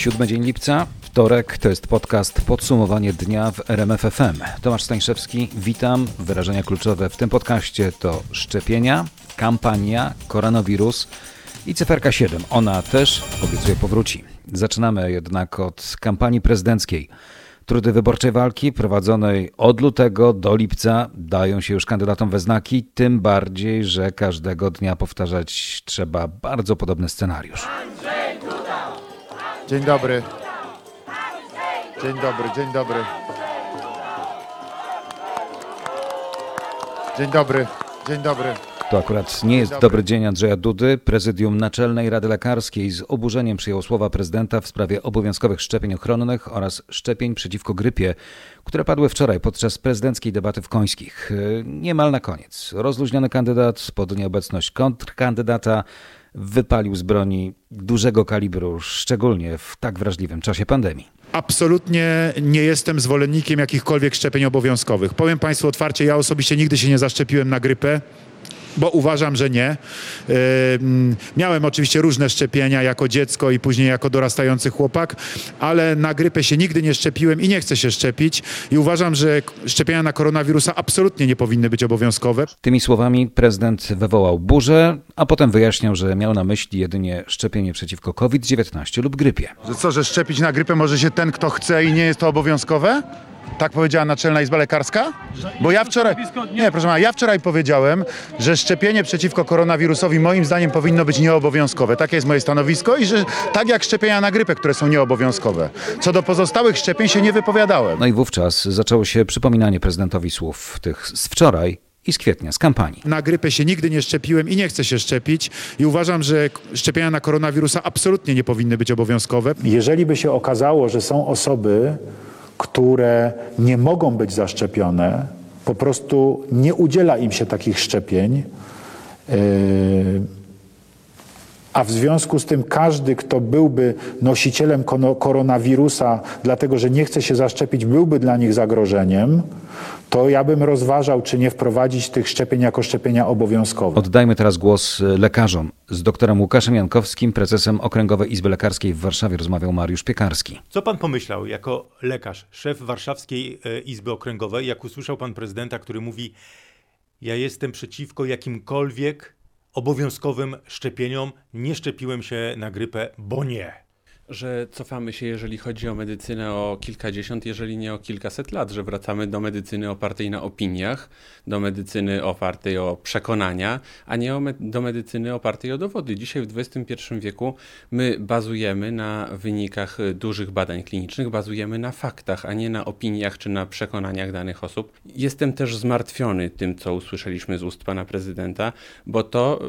Siódmy dzień lipca, wtorek, to jest podcast Podsumowanie dnia w RMFFM. Tomasz Stańszewski, witam. Wyrażenia kluczowe w tym podcaście to szczepienia, kampania, koronawirus i cyferka 7. Ona też obiecuje powróci. Zaczynamy jednak od kampanii prezydenckiej. Trudy wyborczej walki prowadzonej od lutego do lipca dają się już kandydatom we znaki, tym bardziej, że każdego dnia powtarzać trzeba bardzo podobny scenariusz. Dzień dobry. Dzień dobry, dzień dobry. Dzień dobry, dzień dobry. To akurat nie jest dobry. dobry dzień Andrzeja Dudy. Prezydium Naczelnej Rady Lekarskiej z oburzeniem przyjęło słowa prezydenta w sprawie obowiązkowych szczepień ochronnych oraz szczepień przeciwko grypie, które padły wczoraj podczas prezydenckiej debaty w Końskich. Niemal na koniec. Rozluźniony kandydat pod nieobecność kontrkandydata wypalił z broni dużego kalibru, szczególnie w tak wrażliwym czasie pandemii. Absolutnie nie jestem zwolennikiem jakichkolwiek szczepień obowiązkowych. Powiem Państwu otwarcie, ja osobiście nigdy się nie zaszczepiłem na grypę. Bo uważam, że nie. Miałem oczywiście różne szczepienia jako dziecko i później jako dorastający chłopak, ale na grypę się nigdy nie szczepiłem i nie chcę się szczepić. I uważam, że szczepienia na koronawirusa absolutnie nie powinny być obowiązkowe. Tymi słowami prezydent wywołał burzę, a potem wyjaśniał, że miał na myśli jedynie szczepienie przeciwko COVID-19 lub grypie. Że co, że szczepić na grypę może się ten, kto chce i nie jest to obowiązkowe? Tak powiedziała Naczelna Izba Lekarska? Bo ja wczoraj. Nie, proszę pana, ja wczoraj powiedziałem, że szczepienie przeciwko koronawirusowi moim zdaniem powinno być nieobowiązkowe. Takie jest moje stanowisko i że tak jak szczepienia na grypę, które są nieobowiązkowe. Co do pozostałych szczepień się nie wypowiadałem. No i wówczas zaczęło się przypominanie prezydentowi słów tych z wczoraj i z kwietnia, z kampanii. Na grypę się nigdy nie szczepiłem i nie chcę się szczepić i uważam, że szczepienia na koronawirusa absolutnie nie powinny być obowiązkowe. Jeżeli by się okazało, że są osoby, które nie mogą być zaszczepione, po prostu nie udziela im się takich szczepień, yy, a w związku z tym każdy, kto byłby nosicielem koronawirusa, dlatego że nie chce się zaszczepić, byłby dla nich zagrożeniem, to ja bym rozważał, czy nie wprowadzić tych szczepień jako szczepienia obowiązkowe. Oddajmy teraz głos y, lekarzom. Z doktorem Łukaszem Jankowskim, prezesem Okręgowej Izby Lekarskiej w Warszawie rozmawiał Mariusz Piekarski. Co pan pomyślał jako lekarz, szef Warszawskiej e, Izby Okręgowej, jak usłyszał pan prezydenta, który mówi: Ja jestem przeciwko jakimkolwiek obowiązkowym szczepieniom, nie szczepiłem się na grypę, bo nie. Że cofamy się, jeżeli chodzi o medycynę, o kilkadziesiąt, jeżeli nie o kilkaset lat, że wracamy do medycyny opartej na opiniach, do medycyny opartej o przekonania, a nie o me- do medycyny opartej o dowody. Dzisiaj w XXI wieku my bazujemy na wynikach dużych badań klinicznych, bazujemy na faktach, a nie na opiniach czy na przekonaniach danych osób. Jestem też zmartwiony tym, co usłyszeliśmy z ust pana prezydenta, bo to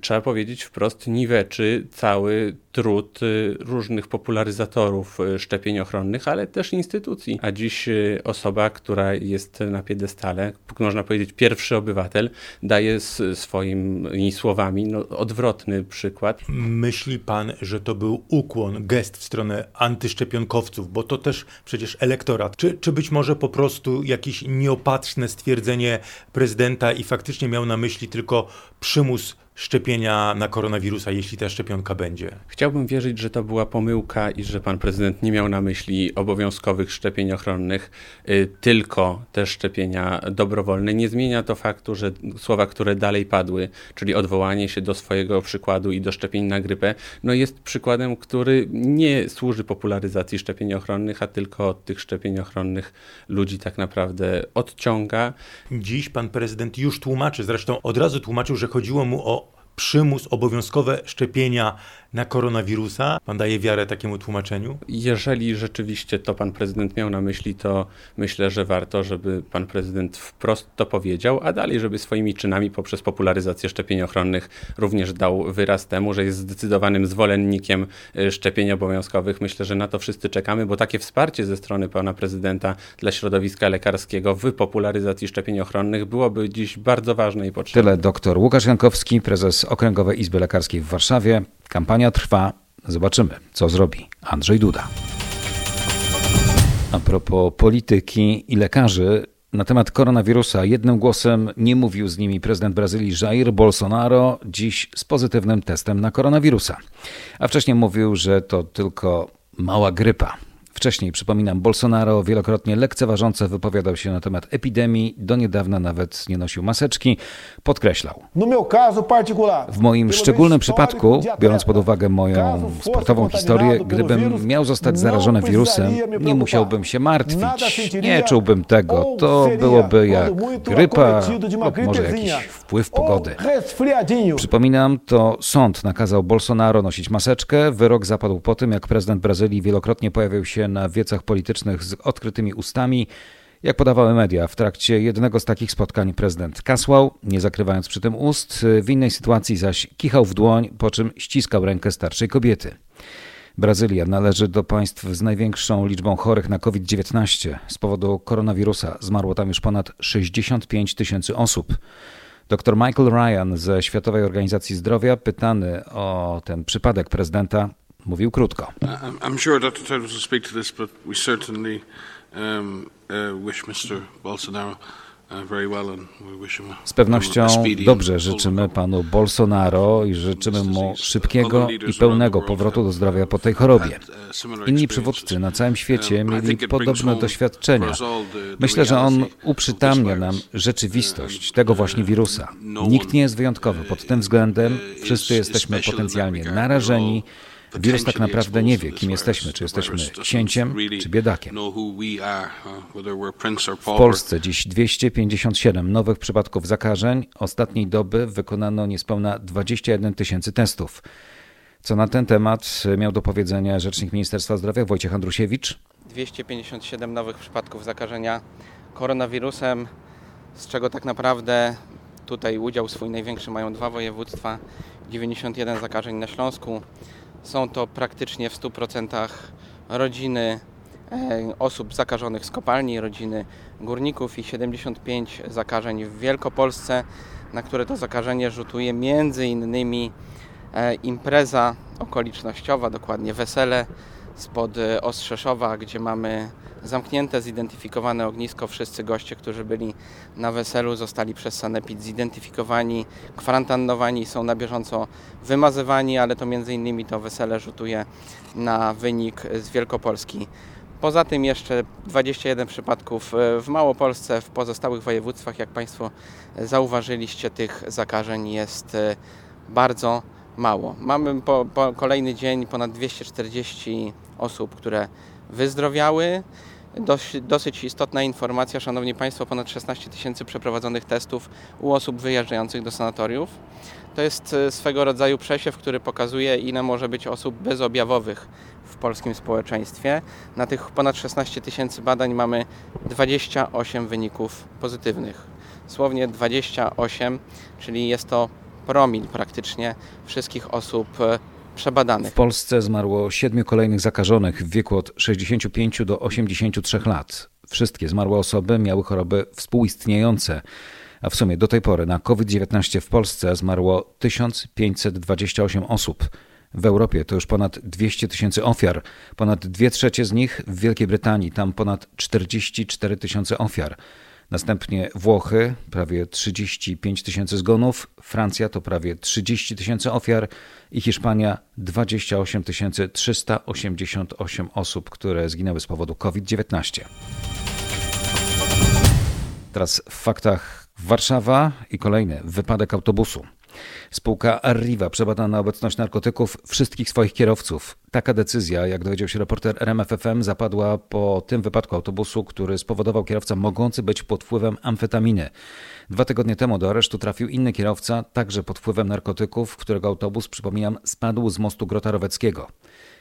trzeba powiedzieć wprost, niweczy cały trud y, różnych popularyzatorów y, szczepień ochronnych, ale też instytucji. A dziś y, osoba, która jest na piedestale, można powiedzieć pierwszy obywatel, daje swoimi słowami no, odwrotny przykład. Myśli pan, że to był ukłon, gest w stronę antyszczepionkowców, bo to też przecież elektorat. Czy, czy być może po prostu jakieś nieopatrzne stwierdzenie prezydenta i faktycznie miał na myśli tylko przymus szczepienia na koronawirusa, jeśli ta szczepionka będzie? Chciałbym wierzyć, że to była pomyłka i że pan prezydent nie miał na myśli obowiązkowych szczepień ochronnych, y, tylko te szczepienia dobrowolne. Nie zmienia to faktu, że słowa, które dalej padły, czyli odwołanie się do swojego przykładu i do szczepień na grypę, no jest przykładem, który nie służy popularyzacji szczepień ochronnych, a tylko od tych szczepień ochronnych ludzi tak naprawdę odciąga. Dziś pan prezydent już tłumaczy, zresztą od razu tłumaczył, że chodziło mu o przymus, obowiązkowe szczepienia na koronawirusa. Pan daje wiarę takiemu tłumaczeniu? Jeżeli rzeczywiście to pan prezydent miał na myśli, to myślę, że warto, żeby pan prezydent wprost to powiedział, a dalej, żeby swoimi czynami poprzez popularyzację szczepień ochronnych również dał wyraz temu, że jest zdecydowanym zwolennikiem y, szczepień obowiązkowych. Myślę, że na to wszyscy czekamy, bo takie wsparcie ze strony pana prezydenta dla środowiska lekarskiego w popularyzacji szczepień ochronnych byłoby dziś bardzo ważne i potrzebne. Tyle doktor Łukasz Jankowski, prezes Okręgowej Izby Lekarskiej w Warszawie. Kampania trwa. Zobaczymy, co zrobi Andrzej Duda. A propos polityki i lekarzy, na temat koronawirusa jednym głosem nie mówił z nimi prezydent Brazylii Jair Bolsonaro, dziś z pozytywnym testem na koronawirusa. A wcześniej mówił, że to tylko mała grypa. Wcześniej, przypominam, Bolsonaro wielokrotnie lekceważąco wypowiadał się na temat epidemii, do niedawna nawet nie nosił maseczki, podkreślał. No. W moim szczególnym przypadku, biorąc pod uwagę moją sportową historię, gdybym miał zostać não zarażony wirusem, nie musiałbym się martwić. Nie czułbym tego. To byłoby jak grypa lub może jakiś wpływ pogody. Przypominam, to sąd nakazał Bolsonaro nosić maseczkę. Wyrok zapadł po tym, jak prezydent Brazylii wielokrotnie pojawił się na wiecach politycznych z odkrytymi ustami. Jak podawały media, w trakcie jednego z takich spotkań prezydent kasłał, nie zakrywając przy tym ust, w innej sytuacji zaś kichał w dłoń, po czym ściskał rękę starszej kobiety. Brazylia należy do państw z największą liczbą chorych na COVID-19. Z powodu koronawirusa zmarło tam już ponad 65 tysięcy osób. Dr Michael Ryan ze Światowej Organizacji Zdrowia, pytany o ten przypadek prezydenta, mówił krótko. I'm sure Dr. Will speak to this, but we certainly um, uh, wish Mr. Bolsonaro uh, a, Z pewnością dobrze życzymy panu Bolsonaro i życzymy mu szybkiego i pełnego powrotu do zdrowia po tej chorobie. Inni przywódcy na całym świecie mieli podobne doświadczenia. Myślę, że on uprzytamnia nam rzeczywistość tego właśnie wirusa. Nikt nie jest wyjątkowy pod tym względem. Wszyscy jesteśmy potencjalnie narażeni. Wirus tak naprawdę nie wie, kim jesteśmy, czy jesteśmy księciem, czy biedakiem. W Polsce dziś 257 nowych przypadków zakażeń. Ostatniej doby wykonano niespełna 21 tysięcy testów. Co na ten temat miał do powiedzenia rzecznik Ministerstwa Zdrowia Wojciech Andrusiewicz? 257 nowych przypadków zakażenia koronawirusem, z czego tak naprawdę tutaj udział swój największy mają dwa województwa, 91 zakażeń na Śląsku. Są to praktycznie w 100% rodziny e, osób zakażonych z kopalni, rodziny górników i 75 zakażeń w Wielkopolsce, na które to zakażenie rzutuje między innymi e, impreza okolicznościowa, dokładnie wesele spod e, Ostrzeszowa, gdzie mamy zamknięte, zidentyfikowane ognisko. Wszyscy goście, którzy byli na weselu, zostali przez Sanepid zidentyfikowani, kwarantannowani, są na bieżąco wymazywani, ale to między innymi to wesele rzutuje na wynik z Wielkopolski. Poza tym jeszcze 21 przypadków e, w Małopolsce, w pozostałych województwach, jak Państwo zauważyliście, tych zakażeń jest e, bardzo mało. Mamy po, po kolejny dzień ponad 240 osób, które wyzdrowiały. Dość, dosyć istotna informacja, Szanowni Państwo, ponad 16 tysięcy przeprowadzonych testów u osób wyjeżdżających do sanatoriów. To jest e, swego rodzaju przesiew, który pokazuje, ile może być osób bezobjawowych w polskim społeczeństwie. Na tych ponad 16 tysięcy badań mamy 28 wyników pozytywnych. Słownie 28, czyli jest to promil praktycznie wszystkich osób e, przebadanych. W Polsce zmarło siedmiu kolejnych zakażonych w wieku od 65 do 83 lat. Wszystkie zmarłe osoby miały choroby współistniejące, a w sumie do tej pory na COVID-19 w Polsce zmarło 1528 osób. W Europie to już ponad 200 tysięcy ofiar, ponad dwie trzecie z nich w Wielkiej Brytanii, tam ponad 44 tysiące ofiar. Następnie Włochy, prawie 35 tysięcy zgonów, Francja to prawie 30 tysięcy ofiar i Hiszpania 28 388 osób, które zginęły z powodu COVID-19. Teraz w faktach Warszawa i kolejny wypadek autobusu. Spółka Arriva przebada na obecność narkotyków wszystkich swoich kierowców. Taka decyzja, jak dowiedział się reporter RMFFM, zapadła po tym wypadku autobusu, który spowodował kierowca mogący być pod wpływem amfetaminy. Dwa tygodnie temu do aresztu trafił inny kierowca, także pod wpływem narkotyków, którego autobus, przypominam, spadł z mostu Grota Roweckiego.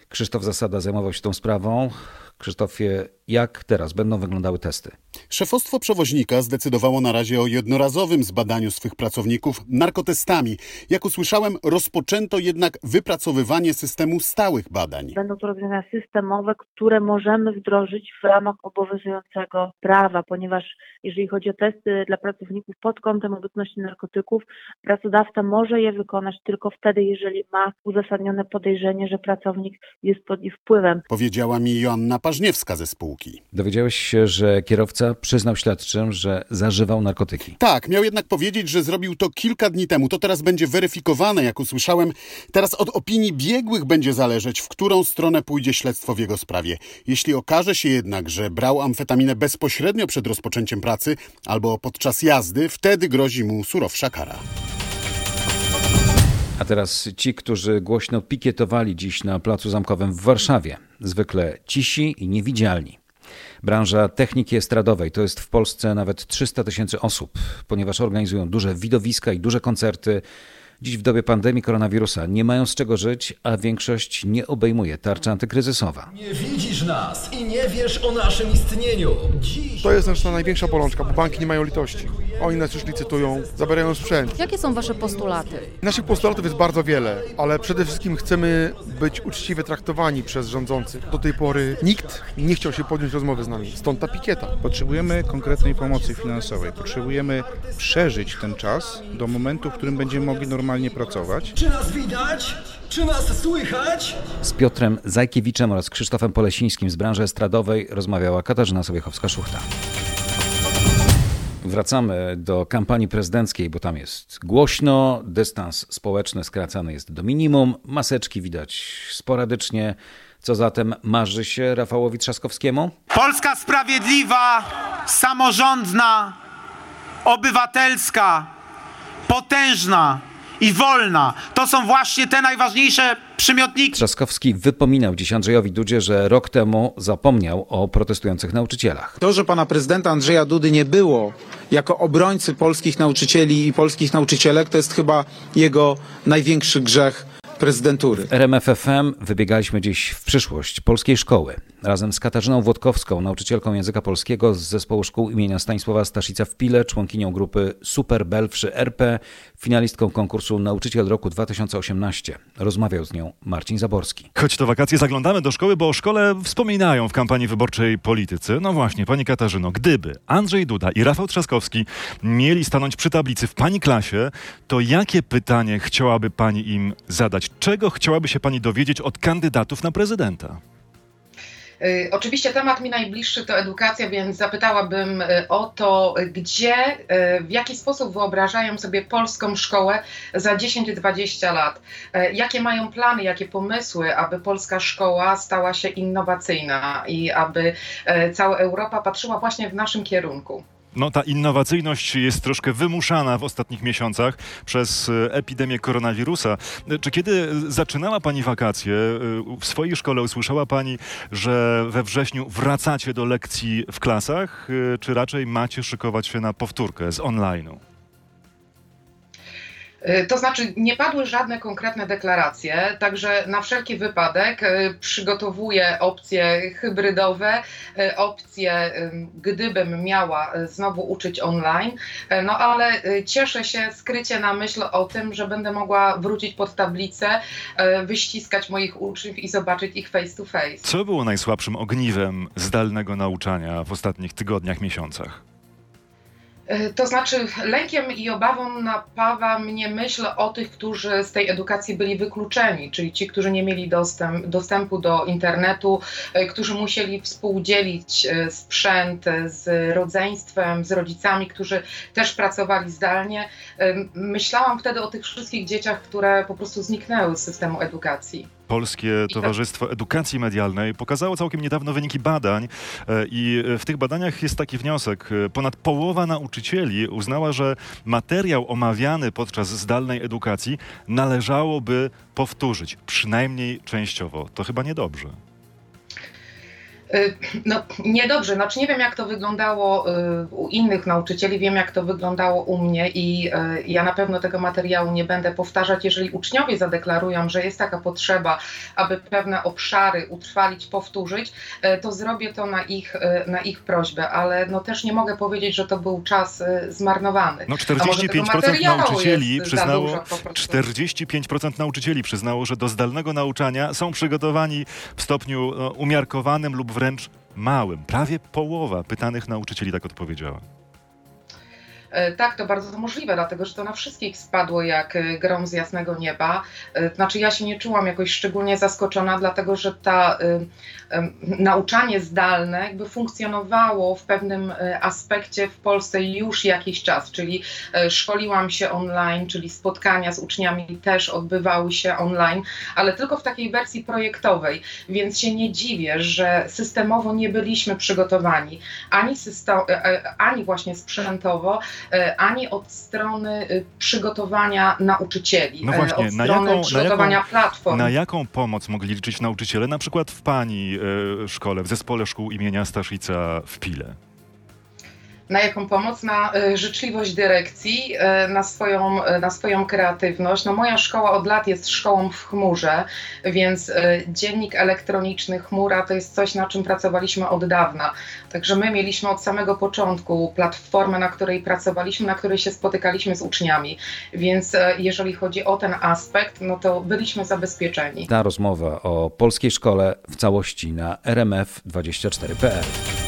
Krzysztof Zasada zajmował się tą sprawą. Krzysztofie, jak teraz będą wyglądały testy? Szefostwo przewoźnika zdecydowało na razie o jednorazowym zbadaniu swych pracowników narkotestami. Jak usłyszałem, rozpoczęto jednak wypracowywanie systemu stałych badań. Będą to rozwiązania systemowe, które możemy wdrożyć w ramach obowiązującego prawa, ponieważ jeżeli chodzi o testy dla pracowników pod kątem obecności narkotyków, pracodawca może je wykonać tylko wtedy, jeżeli ma uzasadnione podejrzenie, że pracownik jest pod ich wpływem. Powiedziała mi Joanna Pażniewska ze spółki. Dowiedziałeś się, że kierowca przyznał śledczym, że zażywał narkotyki. Tak, miał jednak powiedzieć, że zrobił to kilka dni temu. To teraz będzie weryfikowane, jak usłyszałem. Teraz od opinii biegłych będzie zależeć, w którą stronę pójdzie śledztwo w jego sprawie. Jeśli okaże się jednak, że brał amfetaminę bezpośrednio przed rozpoczęciem pracy albo podczas jazdy, wtedy grozi mu surowsza kara. A teraz ci, którzy głośno pikietowali dziś na Placu Zamkowym w Warszawie. Zwykle cisi i niewidzialni. Branża techniki estradowej to jest w Polsce nawet 300 tysięcy osób, ponieważ organizują duże widowiska i duże koncerty. Dziś w dobie pandemii koronawirusa nie mają z czego żyć, a większość nie obejmuje tarcza antykryzysowa. Nie widzisz nas i nie wiesz o naszym istnieniu. Dziś To jest nasza największa bolączka, bo banki nie mają litości. Oni nas już licytują, zabierają sprzęt. Jakie są Wasze postulaty? Naszych postulatów jest bardzo wiele, ale przede wszystkim chcemy być uczciwie traktowani przez rządzących. Do tej pory nikt nie chciał się podjąć rozmowy z nami, stąd ta pikieta. Potrzebujemy konkretnej pomocy finansowej. Potrzebujemy przeżyć ten czas do momentu, w którym będziemy mogli normalnie pracować. czy nas widać? Czy nas słychać? Z Piotrem Zajkiewiczem oraz Krzysztofem Polesińskim z branży estradowej rozmawiała Katarzyna Sobiechowska-Szuchta. Wracamy do kampanii prezydenckiej, bo tam jest głośno, dystans społeczny skracany jest do minimum, maseczki widać sporadycznie. Co zatem marzy się Rafałowi Trzaskowskiemu? Polska sprawiedliwa, samorządna, obywatelska, potężna i wolna to są właśnie te najważniejsze przymiotniki. Trzaskowski wypominał dziś Andrzejowi Dudzie, że rok temu zapomniał o protestujących nauczycielach. To, że pana prezydenta Andrzeja Dudy nie było jako obrońcy polskich nauczycieli i polskich nauczycielek, to jest chyba jego największy grzech prezydentury. RMFFM wybiegaliśmy dziś w przyszłość polskiej szkoły. Razem z Katarzyną Włodkowską, nauczycielką języka polskiego z zespołu szkół imienia Stanisława Staszica w Pile, członkinią grupy Super Belfrzy RP, finalistką konkursu Nauczyciel Roku 2018. Rozmawiał z nią Marcin Zaborski. Choć to wakacje, zaglądamy do szkoły, bo o szkole wspominają w kampanii wyborczej politycy. No właśnie, pani Katarzyno, gdyby Andrzej Duda i Rafał Trzaskowski mieli stanąć przy tablicy w pani klasie, to jakie pytanie chciałaby pani im zadać? Czego chciałaby się pani dowiedzieć od kandydatów na prezydenta? Y, Oczywiście temat mi najbliższy to edukacja, więc zapytałabym y, o to, gdzie, y, w jaki sposób wyobrażają sobie polską szkołę za 10-20 lat. Jakie mają plany, jakie pomysły, aby polska szkoła stała się innowacyjna i aby cała Europa patrzyła właśnie w naszym kierunku. No, ta innowacyjność jest troszkę wymuszana w ostatnich miesiącach przez e, epidemię koronawirusa. Czy kiedy zaczynała Pani wakacje, e, w swojej szkole usłyszała Pani, że we wrześniu wracacie do lekcji w klasach, e, czy raczej macie szykować się na powtórkę z online'u? Y, To znaczy, nie padły żadne konkretne deklaracje, także na wszelki wypadek y, przygotowuję opcje hybrydowe, y, opcje, gdybym miała znowu uczyć online, no ale cieszę się skrycie na myśl o tym, że będę mogła wrócić pod tablicę, wyściskać moich uczniów i zobaczyć ich face to face. Co było najsłabszym ogniwem zdalnego nauczania w ostatnich tygodniach, miesiącach? Y, To znaczy, lękiem i obawą napawa mnie myśl o tych, którzy z tej edukacji byli wykluczeni, czyli ci, którzy nie mieli dostęp, dostępu do internetu, y, którzy musieli współdzielić y, sprzęt z rodzeństwem, z rodzicami, którzy też pracowali zdalnie. Myślałam wtedy o tych wszystkich dzieciach, które po prostu zniknęły z systemu edukacji. Polskie Towarzystwo Edukacji Medialnej pokazało całkiem niedawno wyniki badań e, i w tych badaniach jest taki wniosek. E, Ponad połowa nauczycieli uznała, że materiał omawiany podczas zdalnej edukacji należałoby powtórzyć, przynajmniej częściowo. To chyba niedobrze. Y, No niedobrze, znaczy nie wiem jak to wyglądało y, u innych nauczycieli, wiem jak to wyglądało u mnie i y, ja na pewno tego materiału nie będę powtarzać. Jeżeli uczniowie zadeklarują, że jest taka potrzeba, aby pewne obszary utrwalić, powtórzyć, to zrobię to na ich, na ich prośbę, ale no też nie mogę powiedzieć, że to był czas zmarnowany. No A może tego 45% materiału nauczycieli przyznało, dużo po prostu. 45% nauczycieli przyznało, że do zdalnego nauczania są przygotowani w stopniu no, umiarkowanym lub wręcz małym. Prawie połowa pytanych nauczycieli tak odpowiedziała. E, Tak, to bardzo możliwe, dlatego że to na wszystkich spadło jak e, grom z jasnego nieba. E, Znaczy, ja się nie czułam jakoś szczególnie zaskoczona, dlatego że ta nauczanie zdalne jakby funkcjonowało w pewnym aspekcie w Polsce już jakiś czas, czyli szkoliłam się online, czyli spotkania z uczniami też odbywały się online, ale tylko w takiej wersji projektowej, więc się nie dziwię, że systemowo nie byliśmy przygotowani ani, e, ani właśnie sprzętowo, ani od strony e, przygotowania nauczycieli, No e, właśnie, od na strony jaką, na, przygotowania jaką, platform. na jaką pomoc mogli liczyć nauczyciele, na przykład w Pani e, szkole, w zespole szkół imienia Staszica w Pile? Na jaką pomoc, na y, życzliwość dyrekcji, y, na swoją, y, na swoją kreatywność. No, moja szkoła od lat jest szkołą w chmurze, więc dziennik elektroniczny chmura to jest coś, na czym pracowaliśmy od dawna. Także my mieliśmy od samego początku platformę, na której pracowaliśmy, na której się spotykaliśmy z uczniami. Więc jeżeli chodzi o ten aspekt, no to byliśmy zabezpieczeni. Ta rozmowa o polskiej szkole w całości na rmf24.pl.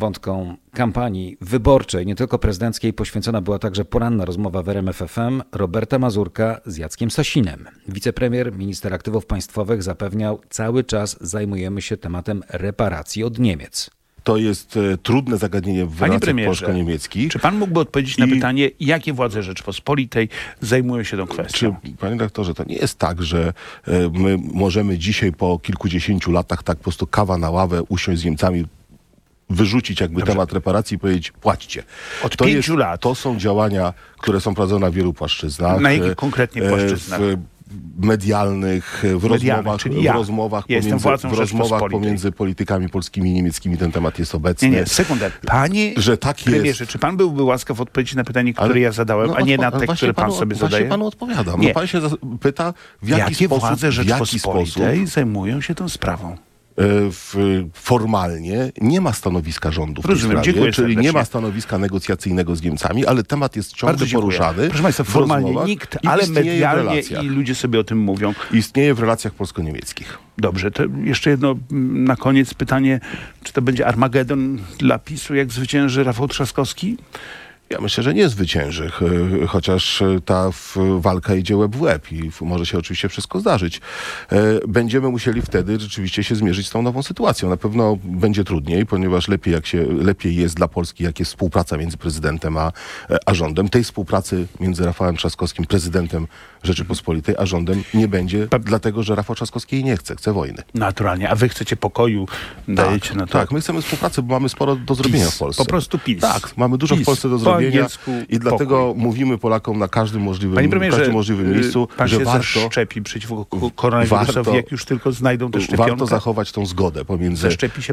Wątkom kampanii wyborczej, nie tylko prezydenckiej, poświęcona była także poranna rozmowa w RMFFM Roberta Mazurka z Jackiem Sasinem. Wicepremier, minister aktywów państwowych zapewniał, cały czas zajmujemy się tematem reparacji od Niemiec. To jest e, trudne zagadnienie w relacjach polsko-niemieckich. czy pan mógłby odpowiedzieć na I- pytanie, jakie władze Rzeczpospolitej zajmują się tą kwestią? Czy, panie doktorze, to nie jest tak, że e, my możemy dzisiaj po kilkudziesięciu latach tak po prostu kawa na ławę usiąść z Niemcami, wyrzucić jakby temat reparacji i powiedzieć płaćcie. Od to pięciu lat. To są działania, które są prowadzone na wielu płaszczyznach. Na jakich konkretnie e, płaszczyznach? W medialnych, w rozmowach, czyli w ja. rozmowach, Ja pomiędzy, w rozmowach Rzeczpospolitej. pomiędzy politykami polskimi i niemieckimi ten temat jest obecny. Nie, nie, sekundę. Panie że tak premierze, jest. czy pan byłby łaskaw odpowiedzieć na pytanie, które Ale- ja zadałem, no a nie na te, które pan panu- sobie właśnie zadaje? panu odpowiadam. Nie. No pan się pyta, w jaki Jakie sposób, władze w jaki Rzeczpospolitej sposób zajmują się tą sprawą? E, formalnie nie ma stanowiska rządu w tej Rozumiem, sprawie, dziękuję czyli nie serdecznie. ma stanowiska negocjacyjnego z Niemcami, ale temat jest ciągle poruszany. Proszę Państwa, formalnie nikt, ale medialnie i ludzie sobie o tym mówią. Istnieje w relacjach polsko-niemieckich. Dobrze, to jeszcze jedno mm, na koniec pytanie, czy to będzie Armagedon dla PiSu, jak zwycięży Rafał Trzaskowski? Ja myślę, że nie zwycięży, ch- chociaż e, ta walka idzie łeb w łeb i może się oczywiście wszystko zdarzyć. E, Będziemy musieli wtedy rzeczywiście się zmierzyć z tą nową sytuacją. Na pewno będzie trudniej, ponieważ lepiej, jak się, lepiej jest dla Polski, jak jest współpraca między prezydentem a, a rządem. Tej współpracy między Rafałem Trzaskowskim, prezydentem Rzeczypospolitej, a rządem nie będzie, dlatego że Rafał Trzaskowski jej nie chce, chce wojny. Naturalnie, a wy chcecie pokoju, dajecie na to. Tak, my chcemy współpracy, bo mamy sporo do zrobienia PiS, w Polsce. po prostu PiS. Tak, mamy dużo PiS. w Polsce do Po zrobienia i dlatego mówimy Polakom na każdym możliwym, Panie premierze, każdym możliwym y, miejscu, pan że się warto, zaszczepi przeciwko ko- koronawirusowi, warto- jak już tylko znajdą tę szczepionkę? warto zachować tą zgodę pomiędzy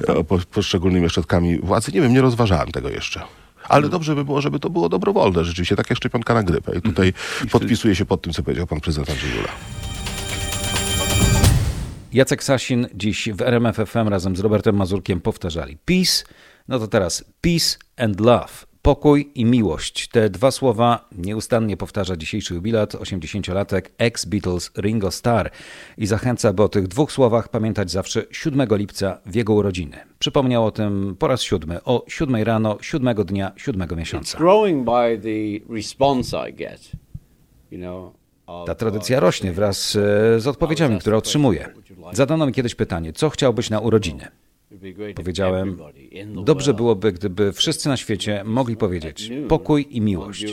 e, po, poszczególnymi ośrodkami władzy. Nie wiem, nie rozważałem tego jeszcze. Ale Mm. dobrze by było, żeby to było dobrowolne, rzeczywiście, tak jak szczepionka na grypę. I tutaj Mm. podpisuję się pod tym, co powiedział pan prezydent Andrzej Duda. Jacek Sasin dziś w RMFFM razem z Robertem Mazurkiem powtarzali peace, no to teraz peace and love. Pokój i miłość. Te dwa słowa nieustannie powtarza dzisiejszy jubilat, 80-latek ex-Beatles Ringo Starr i zachęca, by o tych dwóch słowach pamiętać zawsze 7 lipca w jego urodziny. Przypomniał o tym po raz siódmy, o siódmej rano, siódmego dnia, siódmego miesiąca. Ta tradycja rośnie wraz e, z odpowiedziami, które otrzymuję. Zadano mi kiedyś pytanie, co chciałbyś na urodziny? Powiedziałem, dobrze byłoby, gdyby wszyscy na świecie mogli powiedzieć pokój i miłość.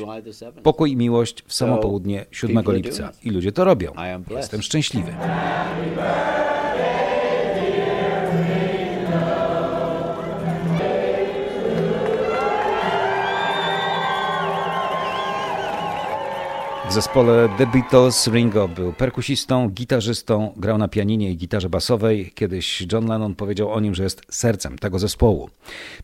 Pokój i miłość w samo południe 7 lipca. I ludzie to robią. Jestem szczęśliwy. Zespole The Beatles Ringo był perkusistą, gitarzystą, grał na pianinie i gitarze basowej. Kiedyś John Lennon powiedział o nim, że jest sercem tego zespołu.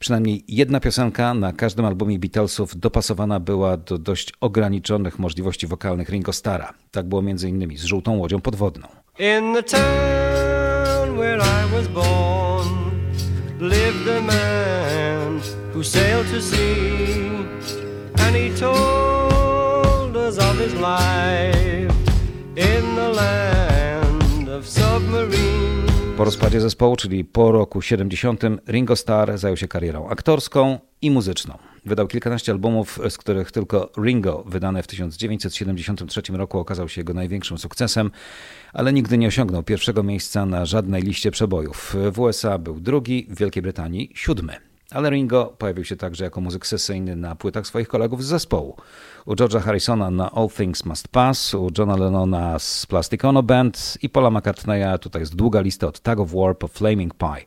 Przynajmniej jedna piosenka na każdym albumie Beatlesów dopasowana była do dość ograniczonych możliwości wokalnych Ringo Starra. Tak było innymi z Żółtą Łodzią Podwodną. In the town where I was born lived a man who sailed to sea, and he told his life in the land of submarine. Po rozpadzie zespołu, czyli po roku 70, Ringo Starr zajął się karierą aktorską i muzyczną. Wydał kilkanaście albumów, z których tylko Ringo, wydane w 1973 roku, okazał się jego największym sukcesem, ale nigdy nie osiągnął pierwszego miejsca na żadnej liście przebojów. W USA był drugi, w Wielkiej Brytanii siódmy. Ale Ringo pojawił się także jako muzyk sesyjny na płytach swoich kolegów z zespołu. U George'a Harrisona na All Things Must Pass, u Johna Lennona z Plastic Ono Band i Paula McCartneya, tutaj jest długa lista od Tug of War po Flaming Pie.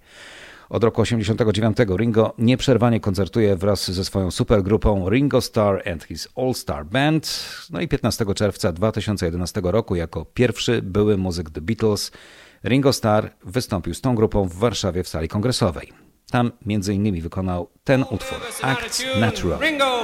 Od roku 1989 Ringo nieprzerwanie koncertuje wraz ze swoją supergrupą Ringo Starr and His All Star Band. No i 15 czerwca 2011 roku jako pierwszy były muzyk The Beatles Ringo Starr wystąpił z tą grupą w Warszawie w sali kongresowej. Tam między innymi wykonał ten utwór Act Natural. Ringo!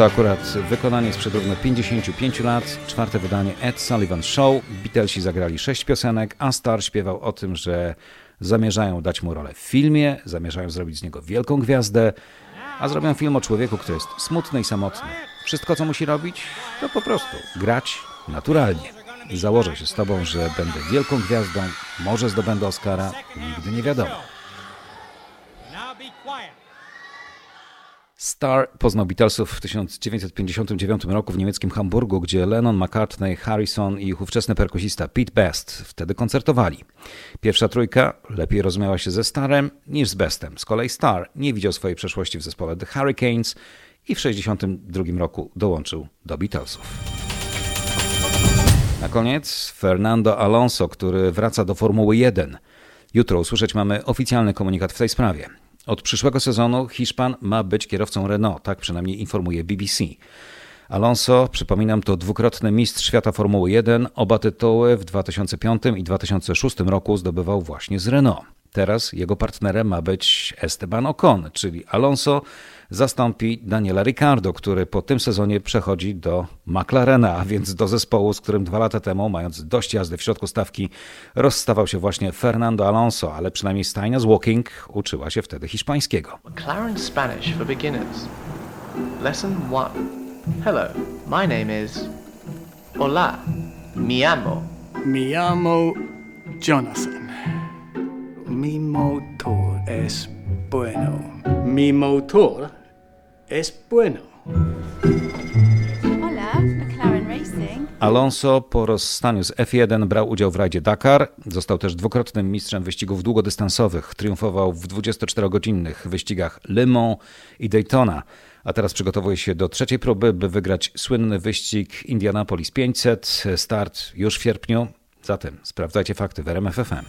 To akurat wykonanie sprzed równo 55 lat, czwarte wydanie Ed Sullivan Show. Beatlesi zagrali sześć piosenek, a Star śpiewał o tym, że zamierzają dać mu rolę w filmie, zamierzają zrobić z niego wielką gwiazdę, a zrobią film o człowieku, który jest smutny i samotny. Wszystko, co musi robić, to po prostu grać naturalnie. Założę się z tobą, że będę wielką gwiazdą, może zdobędę Oscara, nigdy nie wiadomo. Starr poznał Beatlesów w 1959 roku w niemieckim Hamburgu, gdzie Lennon, McCartney, Harrison i ich ówczesny perkusista Pete Best wtedy koncertowali. Pierwsza trójka lepiej rozumiała się ze Starem niż z Bestem. Z kolei Starr nie widział swojej przeszłości w zespole The Hurricanes i w 1962 roku dołączył do Beatlesów. Na koniec Fernando Alonso, który wraca do Formuły 1. Jutro usłyszeć mamy oficjalny komunikat w tej sprawie. Od przyszłego sezonu Hiszpan ma być kierowcą Renault, tak przynajmniej informuje BBC. Alonso, przypominam, to dwukrotny mistrz świata Formuły 1. Oba tytuły w 2005 i 2006 roku zdobywał właśnie z Renault. Teraz jego partnerem ma być Esteban Ocon, czyli Alonso zastąpi Daniela Ricciardo, który po tym sezonie przechodzi do McLarena, a więc do zespołu, z którym dwa lata temu, mając dość jazdy w środku stawki, rozstawał się właśnie Fernando Alonso, ale przynajmniej stajnia z Walking uczyła się wtedy hiszpańskiego. McLaren Spanish for beginners. Lesson 1. Hello, my name is. Hola, mi amo. Mi llamo Jonathan. Mi motor es bueno. Mi motor es bueno. Hola, McLaren Racing. Alonso po rozstaniu z F1 brał udział w rajdzie Dakar. Został też dwukrotnym mistrzem wyścigów długodystansowych. Triumfował w 24-godzinnych wyścigach Le Mans i Daytona. A teraz przygotowuje się do trzeciej próby, by wygrać słynny wyścig Indianapolis 500. Start już w sierpniu. Zatem sprawdzajcie fakty w RMF FM.